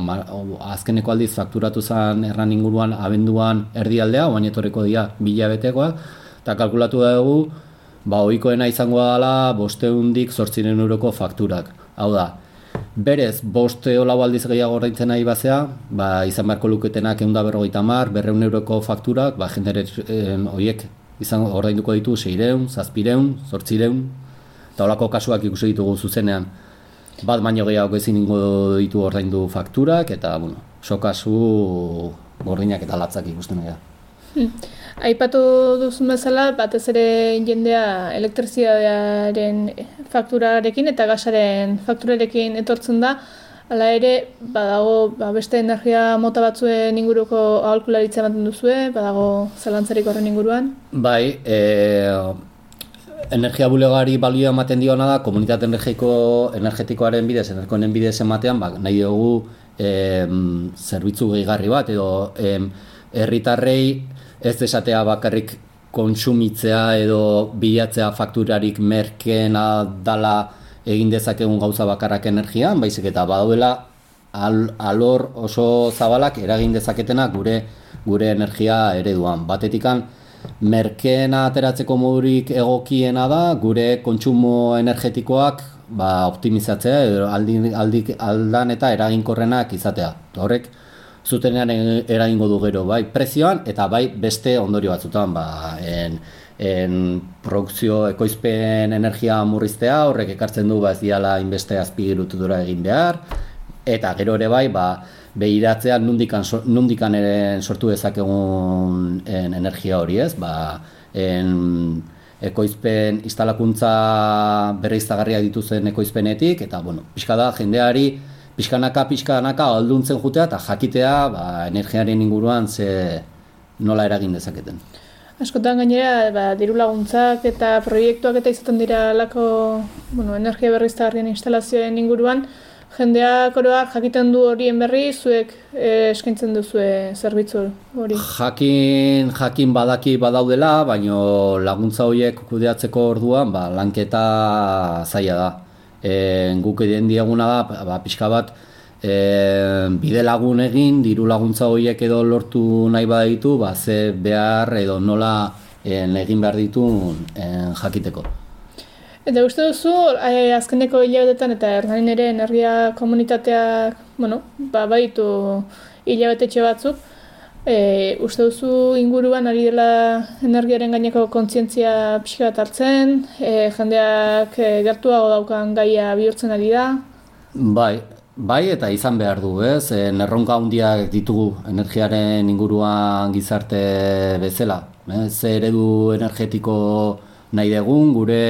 azkeneko aldiz fakturatu zen erran inguruan abenduan erdi aldea, oain etorriko dira bilabetekoa, eta kalkulatu dugu, ba, oikoena izango dela bosteundik sortzinen euroko fakturak. Hau da, berez, boste hola aldiz gehiago horreintzen nahi bazea, ba, izan beharko luketenak egun da berrogeita mar, berreun euroko fakturak, ba, jendere horiek izan ordainduko ditu seireun, zazpireun, zortzireun, eta holako kasuak ikusi ditugu zuzenean bat baino gehiago ezin ingo ditu ordaindu fakturak eta bueno, so kasu gordinak eta latzak ikusten dira. Hmm. Aipatu duzun bezala, batez ere jendea elektrizidadearen fakturarekin eta gasaren fakturarekin etortzen da, Hala ere, badago ba, beste energia mota batzuen inguruko aholkularitza ematen duzue, badago zalantzarik horren inguruan? Bai, e, energia bulegari balio ematen diona da komunitate energetiko energetikoaren bidez, enerkoenen bidez ematean, ba, nahi dugu em, zerbitzu gehigarri bat edo herritarrei ez desatea bakarrik kontsumitzea edo bilatzea fakturarik merkena dala egin dezakegun gauza bakarrak energian, baizik eta badauela al, alor oso zabalak eragin dezaketenak gure gure energia ereduan. Batetikan, merkeena ateratzeko modurik egokiena da gure kontsumo energetikoak ba, optimizatzea edo aldi, aldi, aldan eta eraginkorrenak izatea. Horrek zutenean eragingo du gero bai prezioan eta bai beste ondorio batzutan ba, en, en produkzio ekoizpen energia murriztea horrek ekartzen du ba, ez diala inbeste azpigirututura egin behar eta gero ere bai ba, behiratzea nundikan, nundikan ere sortu dezakegun en, energia hori ez, ba, en, ekoizpen instalakuntza berreiztagarria dituzen ekoizpenetik, eta, bueno, pixka da, jendeari, pixkanaka, pixkanaka, alduntzen jutea, eta jakitea, ba, energiaren inguruan ze nola eragin dezaketen. Askotan gainera, ba, diru laguntzak eta proiektuak eta izaten dira lako bueno, energia berriztagarrien instalazioen inguruan, jendeak oroak jakiten du horien berri, zuek eh, eskaintzen duzue zerbitzu hori. Jakin, jakin badaki badaudela, baino laguntza horiek kudeatzeko orduan, ba, lanketa zaila da. E, guk egin dieguna da, ba, pixka bat, e, bide lagun egin, diru laguntza horiek edo lortu nahi baditu, ba, ze behar edo nola en, egin behar ditu en, jakiteko. Eta uste duzu, eh, azkeneko hilabetetan eta erdain ere energia komunitateak, bueno, ba, baitu hilabetetxe batzuk, e, uste duzu inguruan ari dela energiaren gaineko kontzientzia pixka bat hartzen, e, jendeak e, gertuago daukan gaia bihurtzen ari da? Bai, bai eta izan behar du, ez? E, erronka handiak ditugu energiaren inguruan gizarte bezala. Ez? Eredu energetiko nahi dugun, gure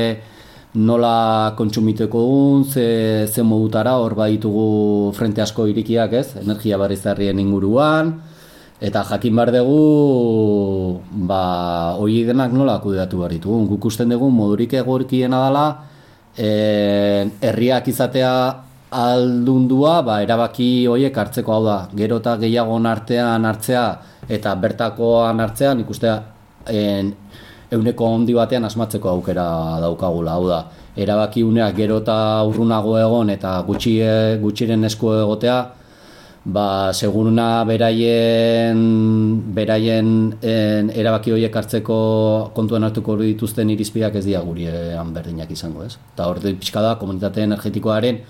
nola kontsumiteko dugun, ze, ze modutara hor baditugu frente asko irikiak, ez? Energia barrizarrien inguruan, eta jakin behar dugu, ba, hori denak nola kudeatu behar ditugu. Guk usten dugu modurik egorkiena dela, e, herriak izatea aldundua, ba, erabaki horiek hartzeko hau da. Gero eta gehiagon artean hartzea eta bertakoan hartzean ikustea en, euneko handi batean asmatzeko aukera daukagula, hau da. Erabaki uneak gero eta urrunago egon eta gutxi, gutxiren esku egotea, ba, seguruna beraien, beraien en, erabaki horiek hartzeko kontuan hartuko dituzten irizpideak ez dira guriean berdinak izango, ez? Eta hor pixka da, komunitate energetikoaren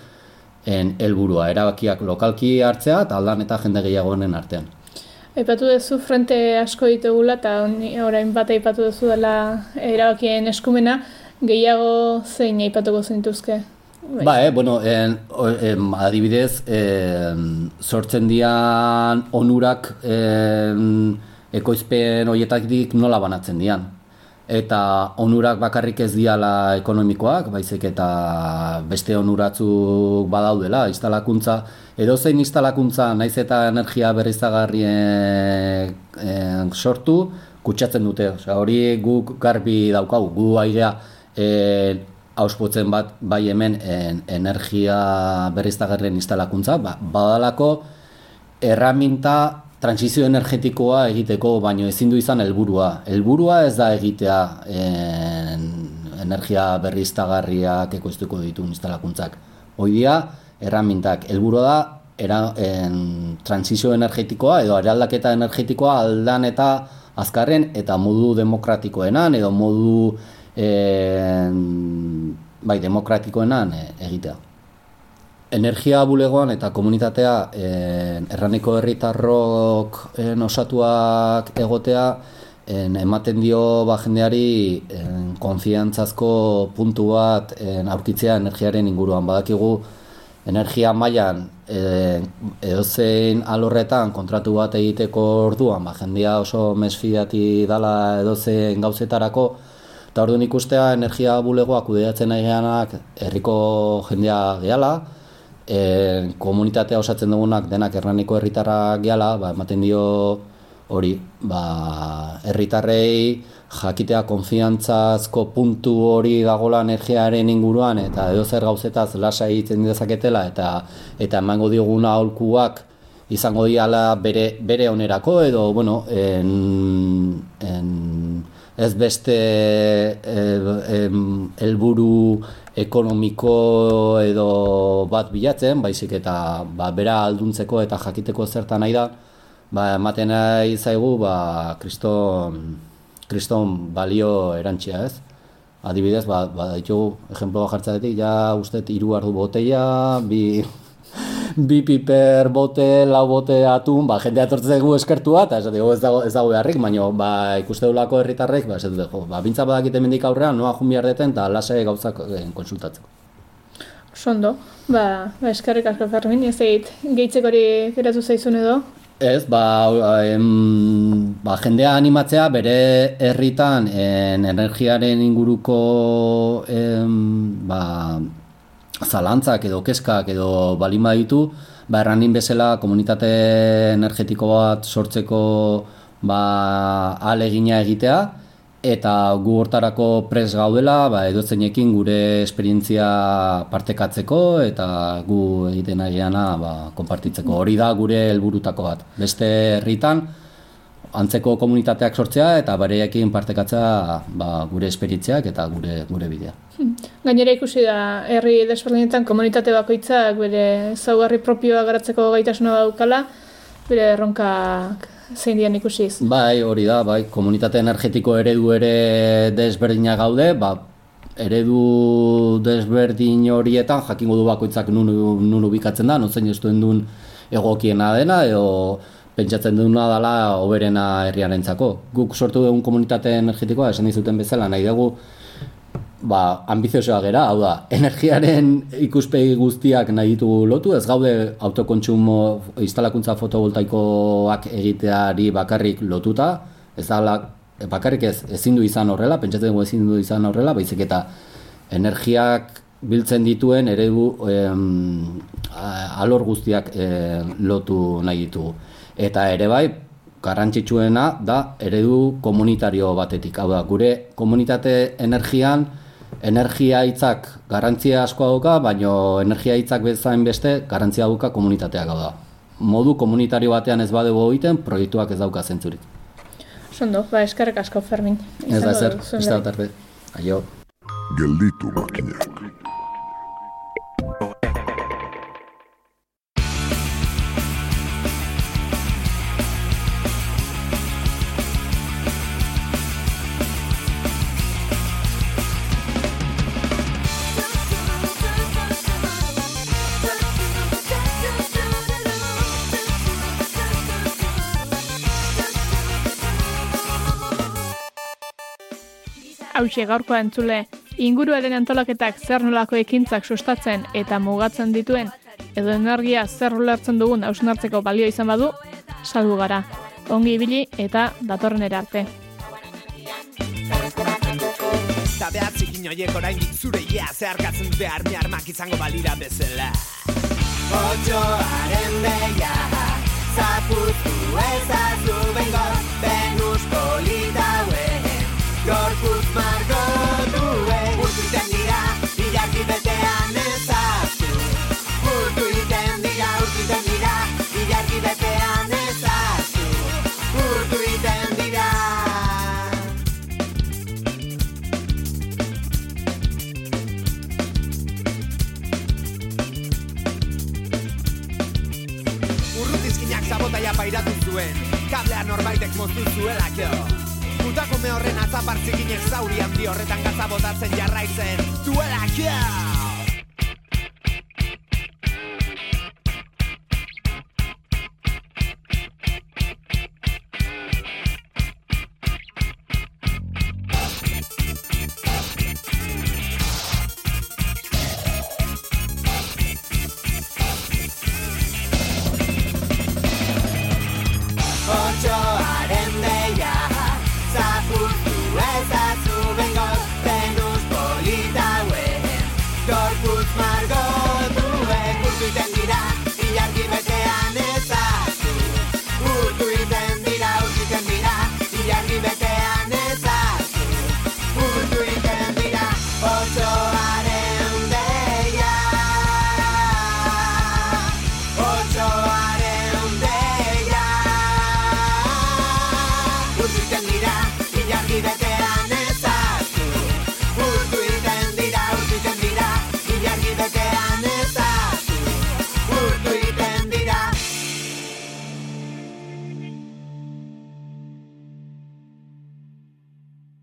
en helburua erabakiak lokalki hartzea eta aldan eta jende gehiagoenen artean. Aipatu duzu frente asko ditugula eta orain bat aipatu duzu dela erabakien eskumena, gehiago zein aipatuko zintuzke? Bai. Ba, eh, bueno, en, en, adibidez, en, sortzen dian onurak en, ekoizpen horietatik nola banatzen dian eta onurak bakarrik ez diala ekonomikoak, baizik eta beste onuratzuk badaudela, instalakuntza, edo zein instalakuntza naiz eta energia berrizagarrien e, sortu, kutsatzen dute. Osea, hori guk garbi daukagu, gu airea e, auspotzen bat bai hemen en, energia berriztagarrien instalakuntza, ba, badalako erraminta transizio energetikoa egiteko, baino ezin du izan helburua. Helburua ez da egitea en, energia berriztagarriak ekoiztuko ditu instalakuntzak. Hoi dia, erramintak, helburua da era, en, transizio energetikoa edo eraldaketa energetikoa aldan eta azkarren eta modu demokratikoenan edo modu en, bai, demokratikoenan e, egitea energia bulegoan eta komunitatea en, erraniko herritarrok en, osatuak egotea en, ematen dio ba jendeari en, konfiantzazko puntu bat en, aurkitzea energiaren inguruan. Badakigu energia mailan edozein alorretan kontratu bat egiteko orduan ba jendea oso mesfidati dala edozein gauzetarako eta orduan ikustea energia bulegoak kudeatzen nahi herriko jendea gehala e, komunitatea osatzen dugunak denak erraniko herritarrak gehala, ba, ematen dio hori, ba, herritarrei jakitea konfiantzazko puntu hori dagola energiaren inguruan eta edo zer gauzetaz lasa egiten dezaketela eta eta emango dioguna aholkuak izango diala bere, bere onerako edo, bueno, en, en, ez beste helburu ekonomiko edo bat bilatzen, baizik eta ba, bera alduntzeko eta jakiteko zertan nahi da, ba, ematen nahi zaigu ba, kriston, kriston balio erantxia ez. Adibidez, ba, ba, ditugu, ejemploa jartzatetik, ja uste hiru ardu boteia, bi, bi piper bote, lau bote atun, ba, jendea tortzen dugu eskertua, eta ez dago, ez dago beharrik, baina ba, ikuste dulako herritarrek, ba, ez dut, ba, bintza badakite mendik aurrean, noa jun behar deten, eta lasa gauzak eh, konsultatzeko. Sondo, ba, ba eskerrik asko Fermin, ez egit, gehitzek hori geratu zaizun edo? Ez, ba, em, ba, jendea animatzea bere herritan en, energiaren inguruko em, ba, zalantzak edo keskak edo balin baditu, ba, erranin bezala komunitate energetiko bat sortzeko ba, alegina egitea, eta gu hortarako pres gaudela, ba, edozeinekin gure esperientzia partekatzeko eta gu egiten agiana ba, konpartitzeko. Hori da gure helburutako bat. Beste herritan, antzeko komunitateak sortzea eta bareekin partekatzea ba, gure esperitzeak eta gure gure bidea. Gainera ikusi da herri desberdinetan komunitate bakoitzak bere zaugarri propioa garatzeko gaitasuna daukala, bere erronkak zein dian ikusiz. Bai, hori da, bai, komunitate energetiko eredu ere desberdina gaude, ba, eredu desberdin horietan jakingo du bakoitzak nun, nun ubikatzen da, non zein ez duen egokiena dena, edo pentsatzen duguna dela oberena herriarentzako. Guk sortu dugun komunitate energetikoa, esan dizuten bezala, nahi dugu ba, ambiziosoa gera, hau da, energiaren ikuspegi guztiak nahi ditugu lotu, ez gaude autokontsumo instalakuntza fotovoltaikoak egiteari bakarrik lotuta, ez da bakarrik ez ezin du izan horrela, pentsatzen dugu ezin du izan horrela, baizik eta energiak biltzen dituen eredu em, alor guztiak e, lotu nahi ditugu eta ere bai garrantzitsuena da eredu komunitario batetik. Hau da, gure komunitate energian energia hitzak garrantzia askoa dauka, baino energia hitzak bezain beste garrantzia dauka komunitateak hau da. Modu komunitario batean ez badego egiten, proiektuak ez dauka zentzurik. Sondo, ba, eskarek asko, Fermin. Ez da zer, ez da arte. Aio. Gelditu makinak. Hauxe gaurko entzule, inguruaren antolaketak zer nolako ekintzak sustatzen eta mugatzen dituen, edo energia zer ulertzen dugun hausnartzeko balio izan badu, salgu gara. Ongi ibili eta datorren arte. Eta behatzik inoiek orain zure ia zeharkatzen dute armi armak izango balira bezala. Otxoaren beia, zapuztu ezazu bengo, Venus politauen, Gorpus Margot. Horretan